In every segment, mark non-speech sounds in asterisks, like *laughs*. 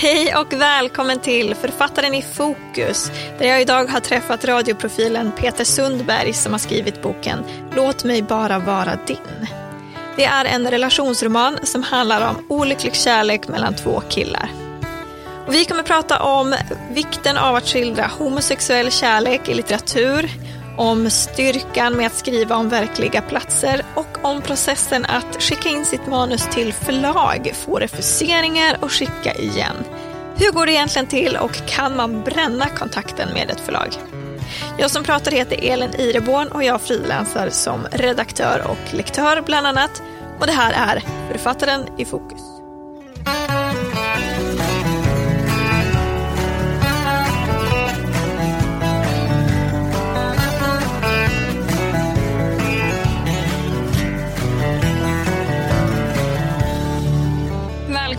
Hej och välkommen till Författaren i fokus, där jag idag har träffat radioprofilen Peter Sundberg som har skrivit boken Låt mig bara vara din. Det är en relationsroman som handlar om olycklig kärlek mellan två killar. Och vi kommer prata om vikten av att skildra homosexuell kärlek i litteratur, om styrkan med att skriva om verkliga platser och om processen att skicka in sitt manus till förlag, få refuseringar och skicka igen. Hur går det egentligen till och kan man bränna kontakten med ett förlag? Jag som pratar heter Elin Ireborn och jag frilansar som redaktör och lektör bland annat. Och det här är Författaren i fokus.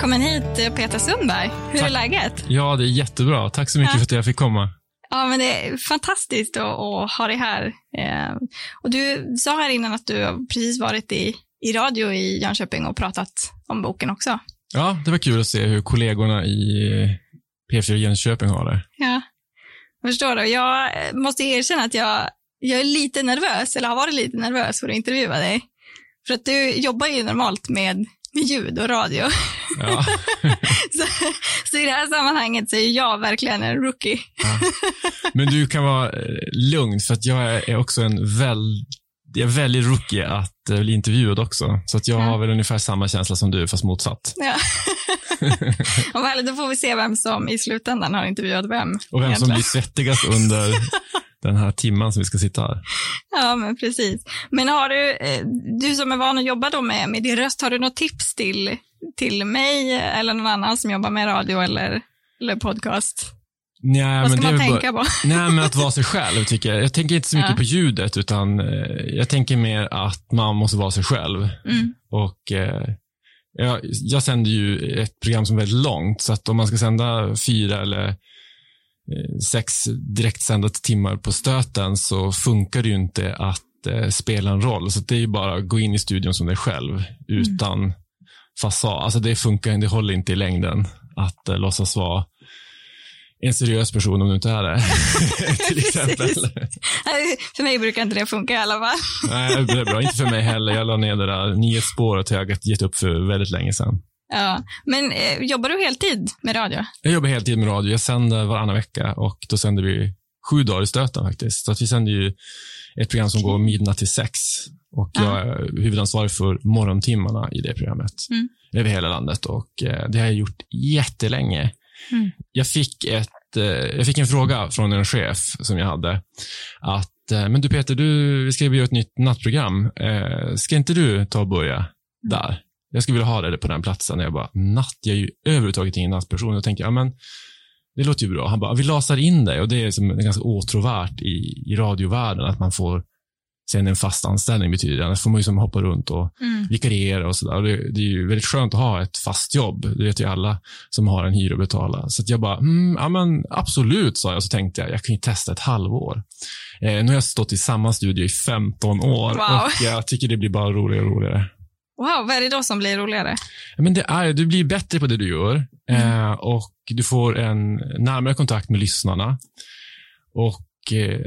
Välkommen hit Peter Sundberg. Hur Tack. är läget? Ja, det är jättebra. Tack så mycket Ja. för att jag fick komma. Ja, men det är fantastiskt att, att ha dig här. Eh, och du sa här innan att du har precis varit i, i radio i Jönköping och pratat om boken också. Ja, det var kul att se hur kollegorna i P4 Jönköping har det. Ja, jag förstår det. Jag eh, måste erkänna att jag, jag är lite nervös, eller har varit lite nervös för att intervjua dig. För att du jobbar ju normalt med ljud och radio. Ja. *laughs* så, så i det här sammanhanget så är jag verkligen en rookie. *laughs* Men du kan vara eh, lugn, för att jag är också en väl, jag är väldigt rookie att eh, bli intervjuad också. Så att jag Ja. har väl ungefär samma känsla som du, fast motsatt. Ja. *laughs* och väl, då får vi se vem som i slutändan har intervjuat vem. Och vem som egentligen. blir svettigast under den här timman som vi ska sitta här. Ja, men precis. Men har du, eh, du som är van att jobba då med, med din röst, har du något tips till, till mig eller någon annan som jobbar med radio eller, eller podcast? Nej, Vad ska men man väl bara- tänka på? *laughs* Nej, men att vara sig själv tycker jag. Jag tänker inte så mycket Ja. på ljudet, utan eh, jag tänker mer att man måste vara sig själv. Mm. Och eh, jag, jag sänder ju ett program som är väldigt långt, så att om man ska sända fyra eller sex direktsända timmar på stöten så funkar det ju inte att eh, spela en roll. Så det är ju bara att gå in i studion som dig själv utan fasad. Alltså det funkar det håller inte i längden att eh, låtsas vara en seriös person om du inte är det. *laughs* *laughs* Till exempel. För mig brukar inte det funka i alla fall. Nej, det är bra. Inte för mig heller. Jag la ner det där nyhetsspåret har jag gett upp för väldigt länge sedan. Ja. Men eh, jobbar du heltid med radio? Jag jobbar heltid med radio. Jag sänder varannan vecka och då sänder vi sju dagar i stöten faktiskt. Så att vi sänder ju ett program som går midnatt till sex och Ja. jag är huvudansvarig för morgontimmarna i det programmet Mm. över hela landet och eh, det har jag gjort jättelänge. Mm. Jag fick ett, eh, jag fick en fråga från en chef som jag hade att, eh, men du Peter, du, vi ska ju göra ett nytt nattprogram. Ska inte du ta och börja där? Jag skulle vilja ha det på den platsen. Jag bara, natt? Jag är ju överhuvudtaget ingen nattperson. Jag tänker, ja men det låter ju bra. Han bara, vi lasar in dig och det är som ganska åtråvärt i, i radiovärlden att man får sen en fast anställning betyder. Annars får man ju som hoppa runt och Mm. vikariera och sådär. Det, det är ju väldigt skönt att ha ett fast jobb. Det vet ju alla som har en hyra att betala. Så att jag bara, mm, ja men absolut, sa jag. Och så tänkte jag, jag kan ju testa ett halvår. Eh, nu har jag stått i samma studio i 15 år Wow. och jag tycker det blir bara roligare och roligare. Wow, vad är det då som blir roligare? Men det är, du blir bättre på det du gör eh, och du får en närmare kontakt med lyssnarna. Och eh,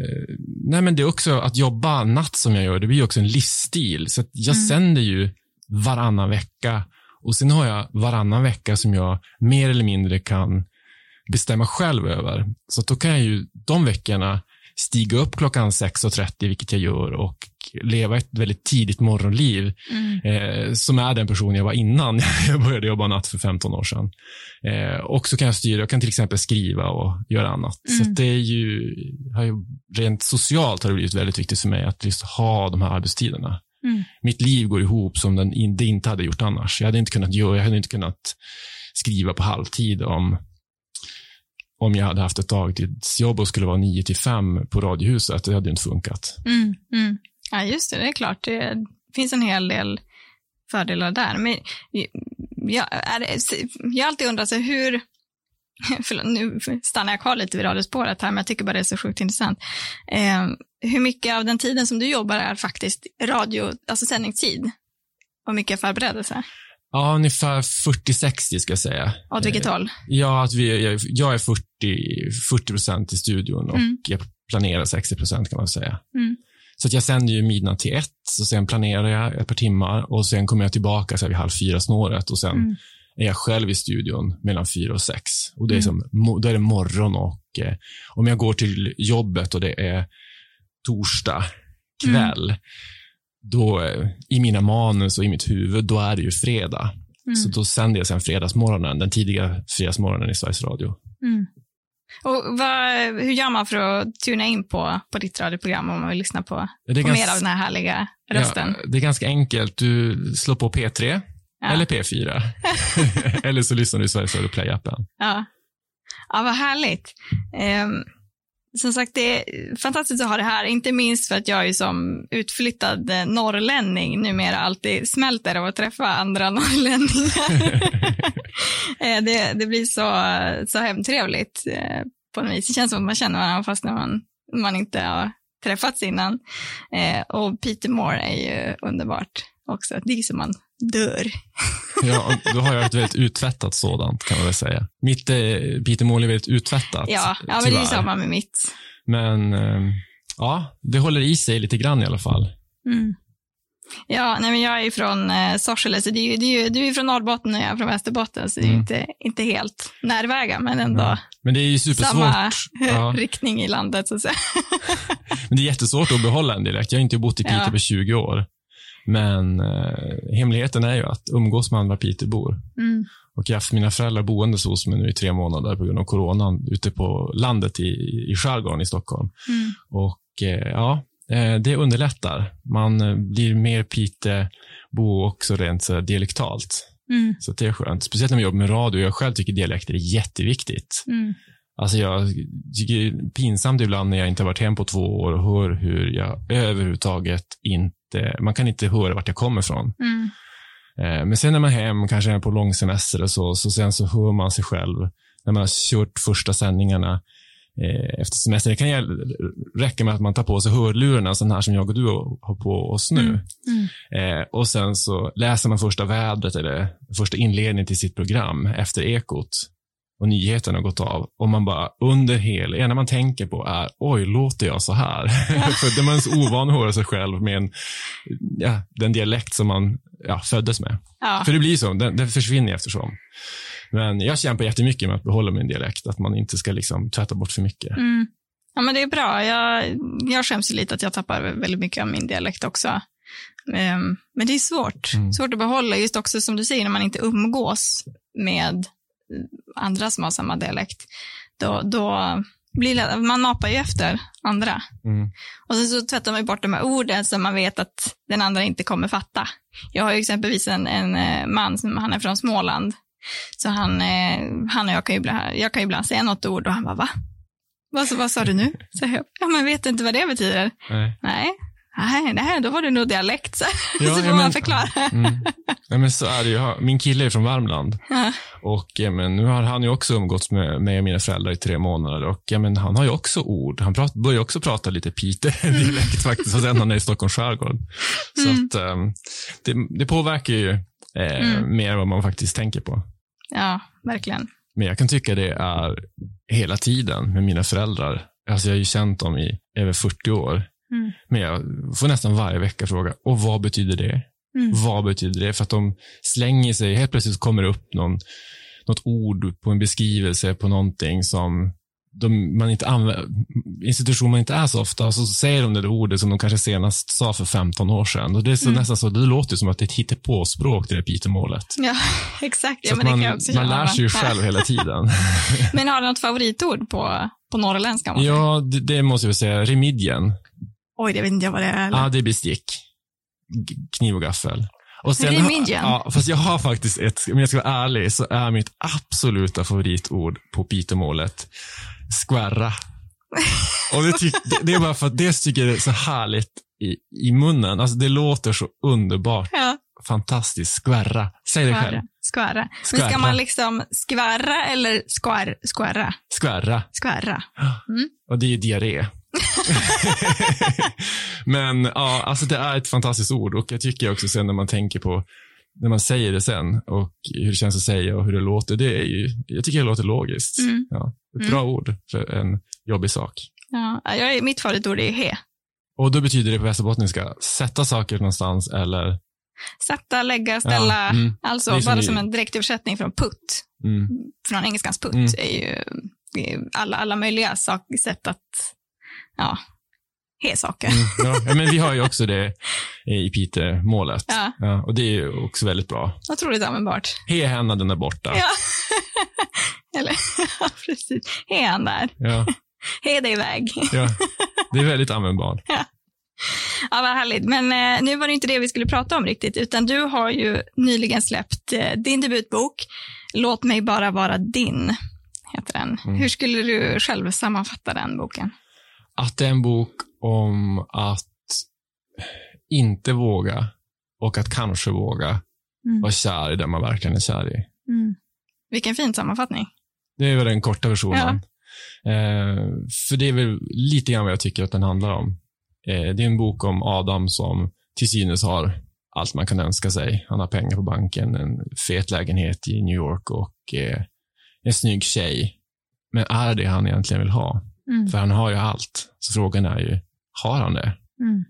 nej men det är också att jobba natt som jag gör, det blir också en livsstil. Så jag Mm. sänder ju varannan vecka och sen har jag varannan vecka som jag mer eller mindre kan bestämma själv över. Så då kan jag ju de veckorna stiga upp klockan 6.30, vilket jag gör, och leva ett väldigt tidigt morgonliv Mm. eh, som är den person jag var innan *laughs* jag började jobba natt för 15 år sedan. Eh, och så kan jag styra, jag kan till exempel skriva och göra annat. Så Mm. att det är ju, rent socialt har det blivit väldigt viktigt för mig att just ha de här arbetstiderna. Mm. Mitt liv går ihop som den det inte hade gjort annars. Jag hade inte kunnat göra, jag hade inte kunnat skriva på halvtid om om jag hade haft ett dagtidsjobb och skulle vara 9 till 5 på Radiohuset, det hade ju inte funkat. Mm, mm. Ja, just det, det är klart. Det finns en hel del fördelar där. Men jag, är jag har alltid undrat hur, *laughs* förlåt, nu stannar jag kvar lite vid radiospåret här, men jag tycker bara det är så sjukt intressant. Eh, hur mycket av den tiden som du jobbar är faktiskt radio, alltså sändningstid? Och mycket förberedelse? Ja, ungefär 40-60 ska jag säga. Åt vilket håll? Ja, att vi, jag, jag är 40, 40 procent i studion och Mm. jag planerar 60 procent kan man säga. Mm. Så jag sänder ju midnatt till ett, så sen planerar jag ett par timmar och sen kommer jag tillbaka så här vid halv fyra snåret och sen Mm. är jag själv i studion mellan fyra och sex. Och det är, Mm. som, då är det morgon och eh, om jag går till jobbet och det är torsdag kväll, Mm. då eh, i mina manus och i mitt huvud, då är det ju fredag. Mm. Så då sänder jag sen fredagsmorgonen, den tidiga fredagsmorgonen i Sveriges Radio. Mm. Och vad, hur gör man för att tuna in på, på ditt radioprogram om man vill lyssna på, på mer gans- av den här härliga rösten? ja, det är ganska enkelt. Du slår på P3 Ja. eller P4. *laughs* eller så lyssnar du i Sveriges Radio Play-appen. Ja, ja vad härligt. Ehm, som sagt, det är fantastiskt att ha det här, inte minst för att jag är som utflyttad norrlänning numera alltid smälter av att träffa andra norrlänningar. *laughs* *laughs* Eh, det, det blir så, så hemtrevligt eh, på något vis. Det känns som att man känner varandra fast när man, man inte har träffats innan. Eh, och Peter Moore är ju underbart också. Det är som man dör. *laughs* Ja, då har jag ett väldigt uttvättat sådant kan man väl säga. Mitt eh, Peter Mål är väldigt uttvättat. Ja, ja men det är ju samma med mitt. Men eh, ja, det håller i sig lite grann i alla fall. Mm. Ja, nej men jag är från eh, Sorsele, så det är ju, det är ju, du är från Norrbotten och jag är från Västerbotten, så det är Mm. inte, inte helt närväga, men ändå Ja. Men det är ju supersvårt. samma Ja, *laughs* riktning i landet, så att säga. *laughs* men det är jättesvårt att behålla en dialekt. Jag har inte bott i Piteå Ja. på 20 år. Men eh, hemligheten är ju att umgås med andra Piteåbor. Mm. Och jag har haft mina föräldrar boende hos mig nu i tre månader på grund av coronan ute på landet i, i skärgården i Stockholm. Mm. Och eh, ja, det underlättar. Man eh, blir mer Pitebo också rent så här dialektalt. Mm. Så det är skönt. Speciellt när man jobbar med radio. Jag själv tycker dialekter är jätteviktigt. Mm. Alltså jag tycker det är pinsamt ibland när jag inte har varit hem på två år och hör hur jag överhuvudtaget inte, man kan inte höra vart jag kommer ifrån. Mm. Eh, Men sen när man är hem, kanske är på långsemester och så, så sen så hör man sig själv när man har kört första sändningarna eh, efter semester. Det kan räcka med att man tar på sig hörlurarna, sån här som jag och du har på oss nu. Mm. Mm. Eh, och sen så läser man första vädret eller första inledningen till sitt program efter ekot och nyheten har gått av och man bara under hela, det enda man tänker på är oj, låter jag så här? *laughs* För det man är så ovan att höra sig själv med en, ja, den dialekt som man ja, föddes med. Ja. För det blir så, den, den försvinner eftersom. Men jag kämpar jättemycket med att behålla min dialekt, att man inte ska liksom tvätta bort för mycket. Mm. ja, men det är bra. Jag, jag skäms lite att jag tappar väldigt mycket av min dialekt också. Ehm, men det är svårt. Mm. Svårt att behålla, just också som du säger, när man inte umgås med andra som har samma dialekt. Då, då blir man mapar ju efter andra. Mm. Och sen så tvättar man ju bort de här orden som man vet att den andra inte kommer fatta. Jag har ju exempelvis en, en eh, man som han är från Småland. Så han, eh, han och jag kan ju ibland, jag kan ibland säga något ord och han bara, va? Vad, vad sa du nu? Så jag, ja men vet inte vad det betyder. Nej. Nej, nej, nej då var det nog dialekt. Så, Ja, *laughs* så får ja, man förklara. Mm. Nej, men så är det ju. Min kille är från Värmland. Ja. Och ja, men, nu har han ju också umgåtts med mig och mina föräldrar i tre månader. Och ja, men, han har ju också ord. Han prat, börjar också prata lite Piteå-dialekt *laughs* faktiskt, fast han är i Stockholms skärgård. Så Mm. att, ehm, det, det påverkar ju eh, Mm. mer än vad man faktiskt tänker på. Ja, verkligen. Men jag kan tycka det är hela tiden med mina föräldrar. Alltså jag har ju känt dem i över 40 år. Mm. Men jag får nästan varje vecka fråga, och vad betyder det? Mm. Vad betyder det? För att de slänger sig, helt plötsligt kommer det upp någon, något ord på en beskrivelse på någonting som de, man inte använder, institution man inte är så ofta, och så säger de det ordet som de kanske senast sa för 15 år sedan. Och det är så Mm. nästan så, det låter som att det är ett hittepåspråk, det där Pitemålet. Ja, *laughs* exakt. Ja, men att det man, kan jag också man lär sig ju själv hela *laughs* tiden. *laughs* Men har du något favoritord på, på norrländska? ja, det, det måste jag säga. Remidjen. Oj, det vet inte jag vad det är. eller? Ja, det är bestick. Kniv och gaffel. Och sen, Remidjen? Ja, fast jag har faktiskt ett, om jag ska vara ärlig, så är mitt absoluta favoritord på Pitemålet skvärra. Och det, tyck, det, det är bara för att det tycker jag är så härligt i, i munnen. Alltså det låter så underbart, Ja, fantastiskt. Skvärra. Säg det själv. skvärra. Men ska man liksom skvärra eller skvär, skvärra? Skvärra. Skvärra. Och det är ju diarré. *laughs* Men ja, alltså det är ett fantastiskt ord och jag tycker också sen när man tänker på när man säger det sen och hur det känns att säga och hur det låter, det är ju, jag tycker det låter logiskt. Mm. Ja, ett Mm. bra ord för en jobbig sak. Ja, jag, är- mitt favoritord är he. Och då betyder det på västerbottniska, sätta saker någonstans eller, Sätta, lägga, ställa. Ja, mm, alltså som bara som en direktöversättning från putt. mm, Från engelskans putt Mm. är ju alla, alla möjliga sak, sätt att, ja, he saker. mm, ja. ja, men vi har ju också det i Piteå-målet. Ja. Ja, och det är också väldigt bra. Otroligt användbart. He henne, den är borta. Ja. *laughs* Eller, ja, precis. He han där. Ja, *laughs* He dig iväg. ja. Det är väldigt användbart. *laughs* Ja, vad härligt. Men eh, nu var det inte det vi skulle prata om riktigt, utan du har ju nyligen släppt eh, din debutbok, Låt mig bara vara din, heter den. Mm. Hur skulle du själv sammanfatta den boken? Att det är en bok om att inte våga och att kanske våga Mm. vara kär i den man verkligen är kär i. Mm. Vilken fin sammanfattning. Det är väl den korta versionen. Eh, för det är väl lite grann vad jag tycker att den handlar om. Eh, det är en bok om Adam som till synes har allt man kan önska sig. Han har pengar på banken, en fet lägenhet i New York och eh, en snygg tjej. Men är det han egentligen vill ha? Mm. För han har ju allt. Så frågan är ju, har han det? Mm.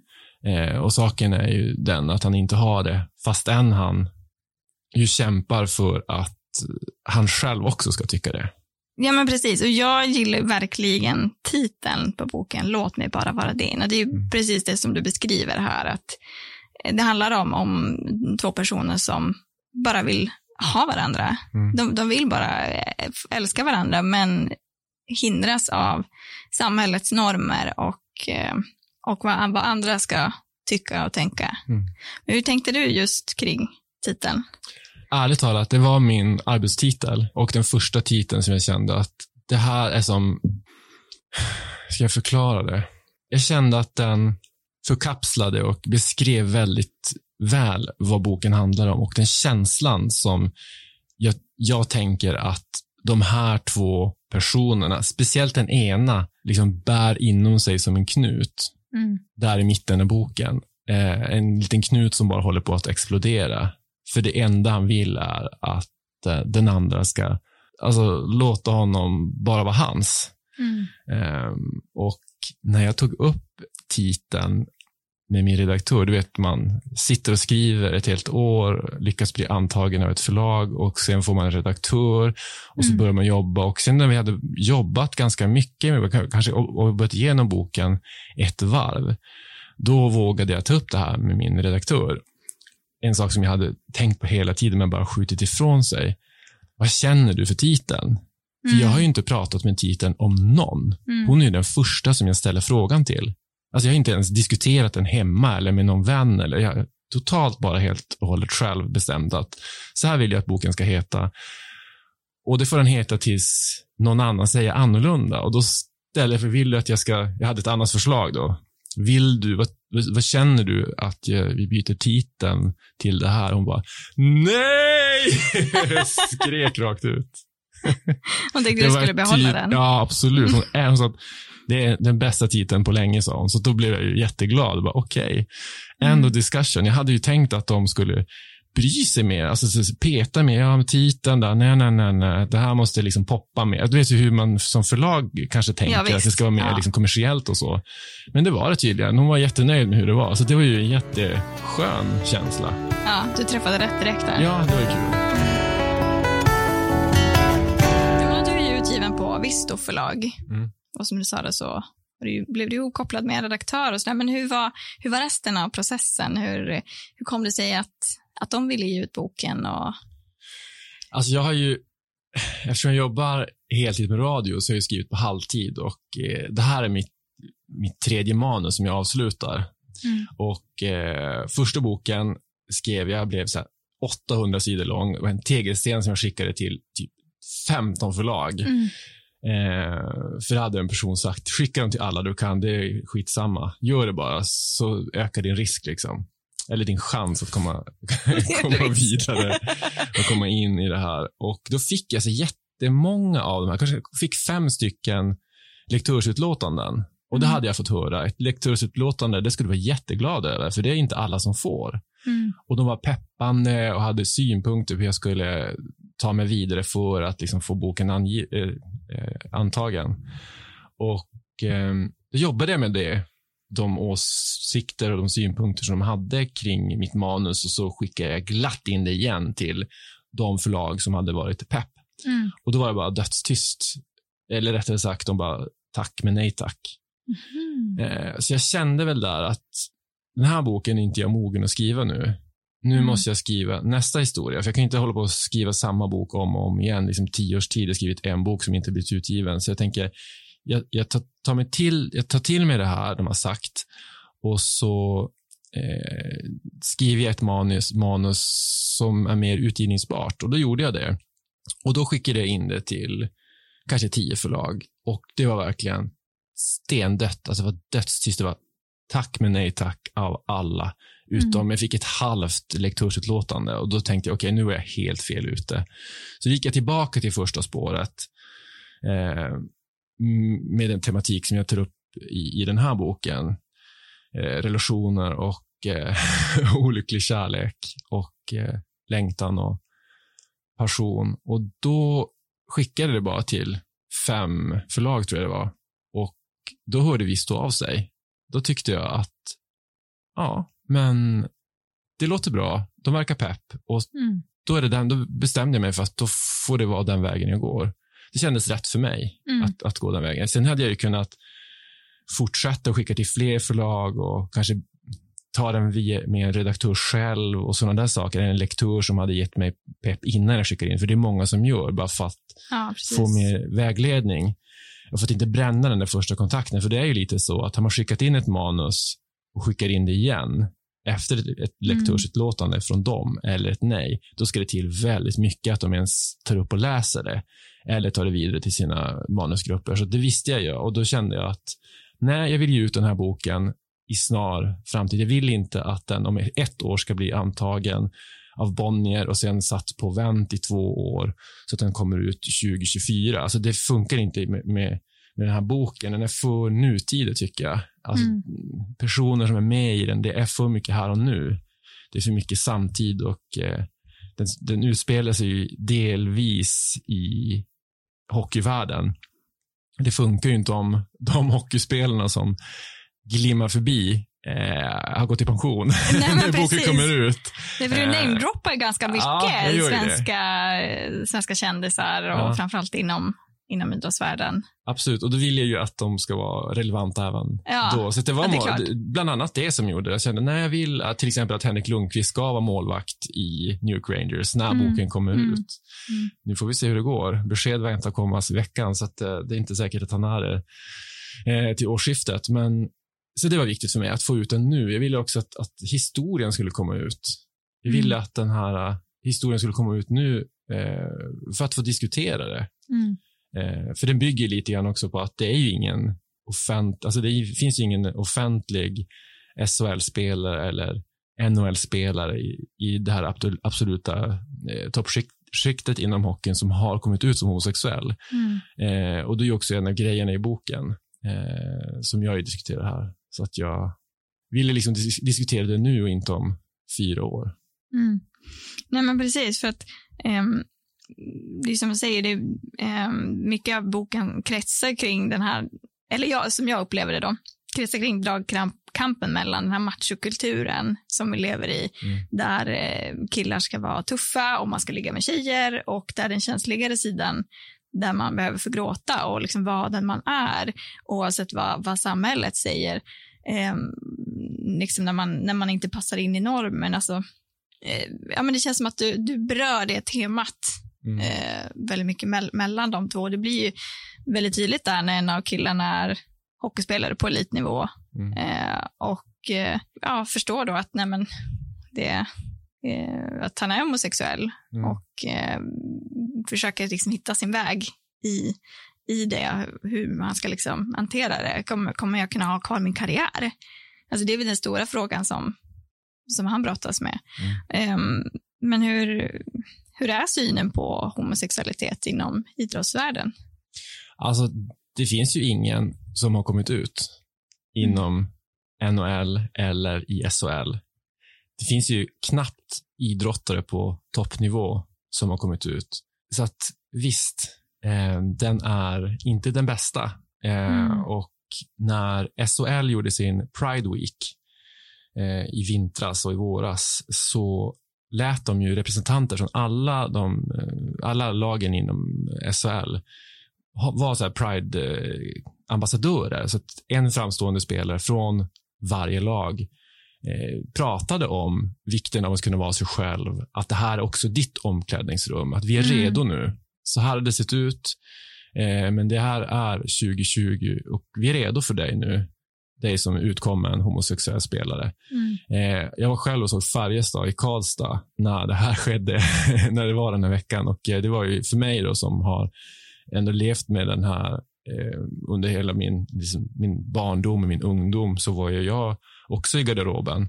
Eh, och saken är ju den att han inte har det, fastän han ju kämpar för att han själv också ska tycka det. Ja, men precis. Och jag gillar verkligen titeln på boken, Låt mig bara vara din. Och det är ju Mm. precis det som du beskriver här, att det handlar om, om två personer som bara vill ha varandra. Mm. De, de vill bara eh, älska varandra, men hindras av samhällets normer och, eh, och vad, vad andra ska tycka och tänka. Mm. Hur tänkte du just kring titeln? Ärligt talat, det var min arbetstitel och den första titeln som jag kände att det här är som, ska jag förklara det? Jag kände att den förkapslade och beskrev väldigt väl vad boken handlar om och den känslan som jag, jag tänker att de här två personerna, speciellt den ena, liksom bär inom sig som en knut där i mitten av boken. Eh, en liten knut som bara håller på att explodera. För det enda han vill är att eh, den andra ska alltså, låta honom bara vara hans. Mm. Ehm, och när jag tog upp titeln med min redaktör, du vet man sitter och skriver ett helt år, lyckas bli antagen av ett förlag och sen får man en redaktör och så Mm. börjar man jobba och sen när vi hade jobbat ganska mycket med kanske och gått igenom boken ett varv, då vågade jag ta upp det här med min redaktör. En sak som jag hade tänkt på hela tiden men bara skjutit ifrån sig. Vad känner du för titeln? För jag har ju inte pratat med titeln om någon. Mm. Hon är ju den första som jag ställer frågan till. Alltså jag har inte ens diskuterat den hemma eller med någon vän. Eller jag totalt bara helt och hållet själv bestämt att så här vill jag att boken ska heta. Och det får den heta tills någon annan säger annorlunda. Och då ställer jag för, vill du att jag ska, jag hade ett annat förslag då. Vill du, vad, vad, känner du att jag, vi byter titeln till det här? Hon bara, nej! *laughs* Skrek rakt ut. Hon tänkte du skulle behålla typ- den. Ja, absolut. Hon, hon sa att det är den bästa titeln på länge, sa hon. Så då blev jag ju jätteglad. Okej, end Mm. of discussion. Jag hade ju tänkt att de skulle bry sig mer, alltså så- peta mer. Ja, titeln där, nej, nej, nej, nej. Det här måste liksom poppa mer. Du vet ju hur man som förlag kanske tänker, Ja, att det ska vara mer Ja. liksom kommersiellt och så. Men det var det tydligen. Hon var jättenöjd med hur det var. Så det var ju en jätteskön känsla. Ja, du träffade rätt direkt där. Ja, det var kul. Du är ju utgiven på Visto förlag. Mm. Och som du sa det så du, blev du ihopkopplad med en redaktör och sådär. Men hur var, hur var resten av processen? Hur, hur kom det sig att, att de ville ge ut boken? Och, Alltså jag har ju, eftersom jag jobbar heltid med radio så har jag skrivit på halvtid och eh, det här är mitt, mitt tredje manus som jag avslutar. Mm. Och eh, första boken skrev jag, blev så här 800 sidor lång och en tegelsten som jag skickade till typ 15 förlag. Mm. Eh, för hade en person sagt, skicka dem till alla du kan, det är skitsamma. Gör det bara, så ökar din risk liksom. Eller din chans att komma, *laughs* *laughs* komma vidare och komma in i det här. Och då fick jag så jättemånga av de här, kanske fick fem stycken lektörsutlåtanden. Och det Mm. hade jag fått höra. Ett lektörsutlåtande, det skulle du vara jätteglad över, för det är inte alla som får. Mm. Och de var peppande och hade synpunkter på hur jag skulle ta mig vidare för att liksom få boken ange, eh, eh, antagen. Och eh, då jobbade jag med det. De åsikter och de synpunkter som de hade kring mitt manus och så skickade jag glatt in det igen till de förlag som hade varit pepp. Mm. Och då var det bara dödstyst. Eller rättare sagt, de bara tack men nej tack. Mhm. Eh, så jag kände väl där att den här boken är inte jag mogen att skriva nu. Nu Mm. måste jag skriva nästa historia. För jag kan inte hålla på att skriva samma bok om och om igen. Liksom tio års tid. Jag har skrivit en bok som inte blivit utgiven. Så jag tänker, jag, jag, tar, tar mig till, jag tar till mig det här de har sagt och så eh, skriver jag ett manus, manus som är mer utgivningsbart. Och då gjorde jag det. Och då skickade jag in det till kanske tio förlag. Och det var verkligen stendött. Alltså det var dödstyst. Det var tack men nej tack av alla. Utom jag fick ett halvt lektörsutlåtande och då tänkte jag okej, nu är jag helt fel ute. Så gick jag tillbaka till första spåret eh, med den tematik som jag tar upp i, i den här boken. Eh, relationer och eh, *laughs* olycklig kärlek och eh, längtan och passion. Och då skickade det bara till fem förlag tror jag det var. Och då hörde vi stå av sig. Då tyckte jag att ja, men det låter bra. De verkar pepp. Och Mm. då, är det den, då bestämde jag mig för att då får det vara den vägen jag går. Det kändes rätt för mig Mm. att, att gå den vägen. Sen hade jag ju kunnat fortsätta och skicka till fler förlag och kanske ta den via, med en redaktör själv och sådana där saker. En lektör som hade gett mig pepp innan jag skickar in. För det är många som gör bara för att Ja, få mer vägledning. Och för att inte bränna den där första kontakten. För det är ju lite så att har man skickat in ett manus och skickar in det igen efter ett- lektörsutlåtande från dem eller ett nej, då ska det till väldigt mycket att de ens tar upp och läser det eller tar det vidare till sina manusgrupper. Så det visste jag ju och då kände jag att nej, jag vill ge ut den här boken i snar framtid. Jag vill inte att den om ett år ska bli antagen av Bonnier och sen satt på vänt i två år så att den kommer ut 2024. Alltså det funkar inte med, med, med den här boken. Den är för nutida tycker jag. Alltså, Mm. Personer som är med i den, det är för mycket här och nu. Det är för mycket samtid och eh, den, den utspelar sig ju delvis i hockeyvärlden. Det funkar ju inte om de hockeyspelarna som glimmar förbi eh, har gått i pension *laughs* men när boken kommer ut. Det är för du Eh, namedroppar ganska mycket ja, det. svenska, svenska kändisar och Ja. framförallt inom, inom idrottsvärlden. Absolut, och då vill jag ju att de ska vara relevanta även Ja, då. Så det var ja, det bland annat det som gjorde det. Jag kände, nej, jag vill att, till exempel att Henrik Lundqvist ska vara målvakt i New York Rangers när Mm, boken kommer mm, ut. mm. Nu får vi se hur det går. Besked väntar komma i veckan, så att, eh, det är inte säkert att han är det eh, till årsskiftet. Men, så det var viktigt för mig att få ut den nu. Jag ville också att, att historien skulle komma ut. Jag ville att den här eh, historien skulle komma ut nu eh, för att få diskutera det. Eh, för den bygger lite grann också på att det är ju ingen offent, alltså det finns ju ingen offentlig SHL-spelare eller NHL-spelare i, i det här absoluta eh, toppskiktet inom hockeyn som har kommit ut som homosexuell. Mm. Eh, och det är också en av grejerna i boken eh, som jag diskuterar här. Så att jag ville liksom dis- diskutera det nu och inte om fyra år. Mm. Nej men precis, för att ehm, det är som jag säger, det, ehm, mycket av boken kretsar kring den här, eller jag, som jag upplever det då, kretsar kring dragkampen mellan den här machokulturen som vi lever i, Mm. där eh, killar ska vara tuffa och man ska ligga med tjejer och där den känsligare sidan där man behöver förgråta och liksom vara den man är oavsett vad, vad samhället säger. Eh, liksom när, man, när man inte passar in i normen. Alltså, eh, ja, men det känns som att du, du berör det temat Mm. eh, väldigt mycket mell- mellan de två. Det blir ju väldigt tydligt där när en av killarna är hockeyspelare på elitnivå Mm. eh, och eh, ja, förstår då att nej, men det, eh, att han är homosexuell Mm. och eh, försöker liksom hitta sin väg i, i det, hur man ska liksom hantera det. Kommer, kommer jag kunna ha kvar min karriär? Alltså det är väl den stora frågan som, som han brottas med. Ehm, men hur, hur är synen på homosexualitet inom idrottsvärlden? Alltså, det finns ju ingen som har kommit ut. inom NHL eller i SHL. Det finns ju knappt idrottare på toppnivå som har kommit ut. Så att visst, eh, den är inte den bästa. Eh, mm. Och när SHL gjorde sin Pride Week eh, i vintras och i våras så lät de ju representanter från alla, de, eh, alla lagen inom SHL vara så Pride-ambassadörer. Så att en framstående spelare från varje lag eh, pratade om vikten av att kunna vara sig själv. Att det här är också ditt omklädningsrum. Att vi är mm. redo nu. Så här har det sett ut. Eh, men det här är 2020 och vi är redo för dig nu. Dig som utkommen homosexuell spelare. Mm. Eh, jag var själv och såg Färjestad i Karlstad när det här skedde, *laughs* när det var den här veckan. Och eh, det var ju för mig då som har ändå levt med den här eh, under hela min, liksom, min barndom och min ungdom så var ju jag också i garderoben.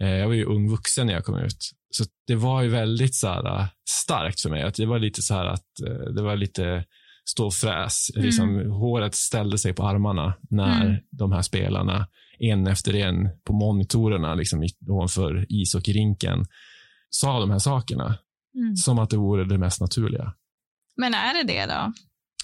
Eh, jag var ju ung vuxen när jag kom ut. Så det var ju väldigt så här, eh, starkt för mig. Att det var lite så här att eh, det var lite stå och fräs. Mm. Liksom, håret ställde sig på armarna när mm. de här spelarna, en efter en på monitorerna liksom, ovanför ishockeyrinken, sa de här sakerna. Mm. Som att det vore det mest naturliga. Men är det det då?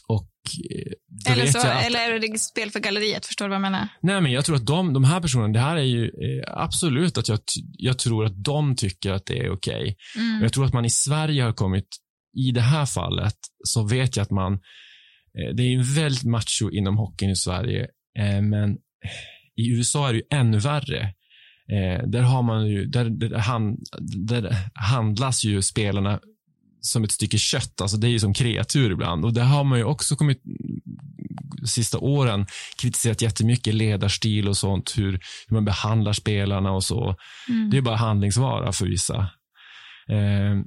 Och eh, eller, så, att, eller är det spel för galleriet? Förstår du vad jag menar? Nej, men jag tror att de, de här personerna, det här är ju eh, absolut att jag, jag tror att de tycker att det är okej. Okay. Mm. jag tror att man i Sverige har kommit, i det här fallet, så vet jag att man, eh, det är väldigt macho inom hockeyn i Sverige, men i USA är det ju ännu värre. där har man ju, där, där, hand, där handlas ju spelarna som ett stycke kött. Alltså det är ju som kreatur ibland. Och det har man ju också kommit sista åren kritiserat jättemycket ledarstil och sånt. Hur, hur man behandlar spelarna och så. Mm. Det är bara handlingsvara för vissa. Eh,